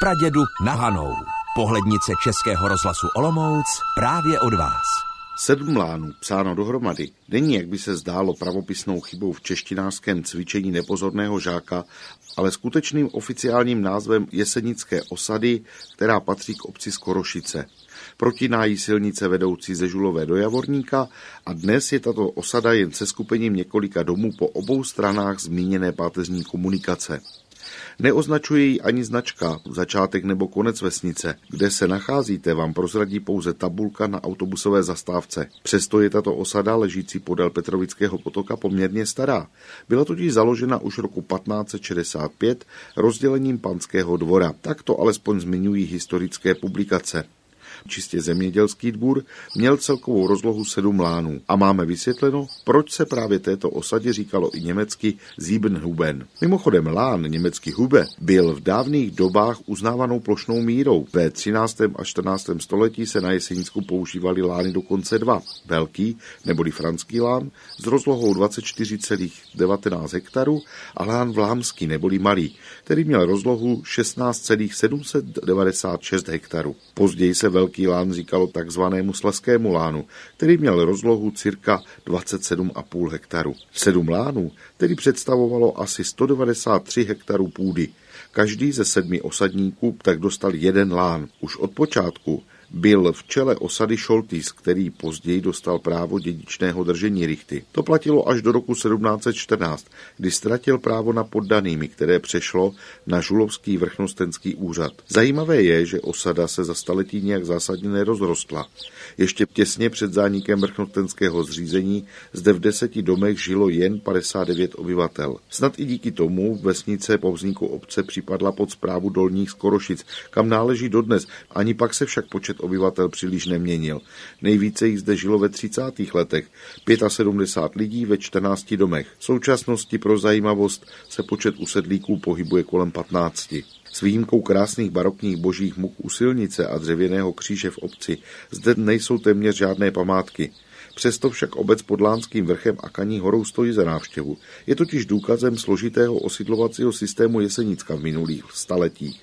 pradědu na Hanou. Pohlednice Českého rozhlasu Olomouc právě od vás. Sedm lánů, psáno dohromady, není, jak by se zdálo, pravopisnou chybou v češtinářském cvičení nepozorného žáka, ale skutečným oficiálním názvem Jesenické osady, která patří k obci Skorošice. Protinájí silnice vedoucí ze Žulové do Javorníka a dnes je tato osada jen se skupením několika domů po obou stranách zmíněné páteřní komunikace. Neoznačuje ji ani značka, začátek nebo konec vesnice. Kde se nacházíte, vám prozradí pouze tabulka na autobusové zastávce. Přesto je tato osada ležící podél Petrovického potoka poměrně stará. Byla totiž založena už roku 1565 rozdělením panského dvora. Tak to alespoň zmiňují historické publikace čistě zemědělský dvůr, měl celkovou rozlohu sedm lánů. A máme vysvětleno, proč se právě této osadě říkalo i německy Siebenhuben. Mimochodem lán německý Hube byl v dávných dobách uznávanou plošnou mírou. Ve 13. a 14. století se na Jesenicku používali lány dokonce dva. Velký, neboli franský lán, s rozlohou 24,19 hektarů a lán vlámský, neboli malý, který měl rozlohu 16,796 hektarů. Později se velký Velký lán říkalo takzvanému Sleskému lánu, který měl rozlohu cirka 27,5 hektaru. Sedm lánů tedy představovalo asi 193 hektarů půdy. Každý ze sedmi osadníků tak dostal jeden lán. Už od počátku byl v čele osady Šoltýs, který později dostal právo dědičného držení Richty. To platilo až do roku 1714, kdy ztratil právo na poddanými, které přešlo na Žulovský vrchnostenský úřad. Zajímavé je, že osada se za staletí nějak zásadně nerozrostla. Ještě těsně před zánikem vrchnostenského zřízení zde v deseti domech žilo jen 59 obyvatel. Snad i díky tomu vesnice po vzniku obce připadla pod zprávu Dolních Skorošic, kam náleží dodnes, ani pak se však počet obyvatel příliš neměnil. Nejvíce jich zde žilo ve 30. letech, 75 lidí ve 14 domech. V současnosti pro zajímavost se počet usedlíků pohybuje kolem 15. S výjimkou krásných barokních božích muk u silnice a dřevěného kříže v obci zde nejsou téměř žádné památky. Přesto však obec pod Lánským vrchem a Kaní horou stojí za návštěvu. Je totiž důkazem složitého osidlovacího systému Jesenicka v minulých staletích.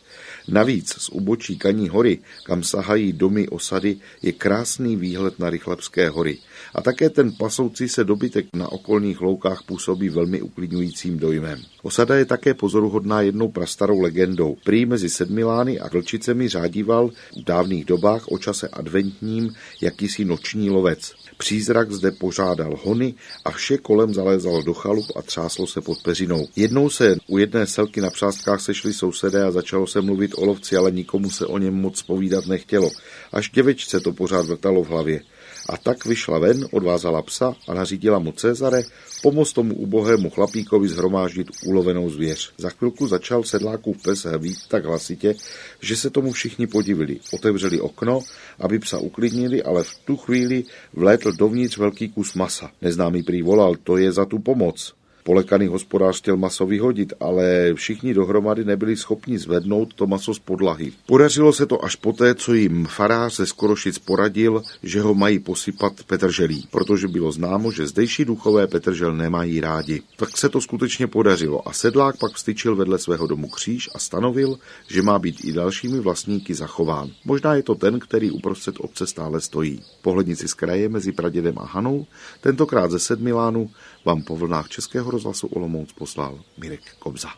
Navíc z ubočí Kaní hory, kam sahají domy osady, je krásný výhled na Rychlebské hory. A také ten pasoucí se dobytek na okolních loukách působí velmi uklidňujícím dojmem. Osada je také pozoruhodná jednou prastarou legendou. Prý mezi Sedmilány a Vlčicemi řádíval v dávných dobách o čase adventním jakýsi noční lovec. Přízrak zde pořádal hony a vše kolem zalézalo do chalup a třáslo se pod peřinou. Jednou se u jedné selky na přástkách sešli sousedé a začalo se mluvit o lovci, ale nikomu se o něm moc povídat nechtělo. Až děvečce to pořád vrtalo v hlavě. A tak vyšla ven, odvázala psa a nařídila mu Cezare pomoct tomu ubohému chlapíkovi zhromáždit ulovenou zvěř. Za chvilku začal sedlákův pes hvít tak hlasitě, že se tomu všichni podivili. Otevřeli okno, aby psa uklidnili, ale v tu chvíli vlétl dovnitř velký kus masa. Neznámý prý volal, to je za tu pomoc. Polekaný hospodář chtěl maso vyhodit, ale všichni dohromady nebyli schopni zvednout to maso z podlahy. Podařilo se to až poté, co jim farář ze Skorošic poradil, že ho mají posypat petrželí, protože bylo známo, že zdejší duchové petržel nemají rádi. Tak se to skutečně podařilo a sedlák pak vstyčil vedle svého domu kříž a stanovil, že má být i dalšími vlastníky zachován. Možná je to ten, který uprostřed obce stále stojí. Pohlednici z kraje mezi Pradědem a Hanou, tentokrát ze Sedmilánu, vám po vlnách Českého rozhlasu Olomouc poslal Mirek Kobza.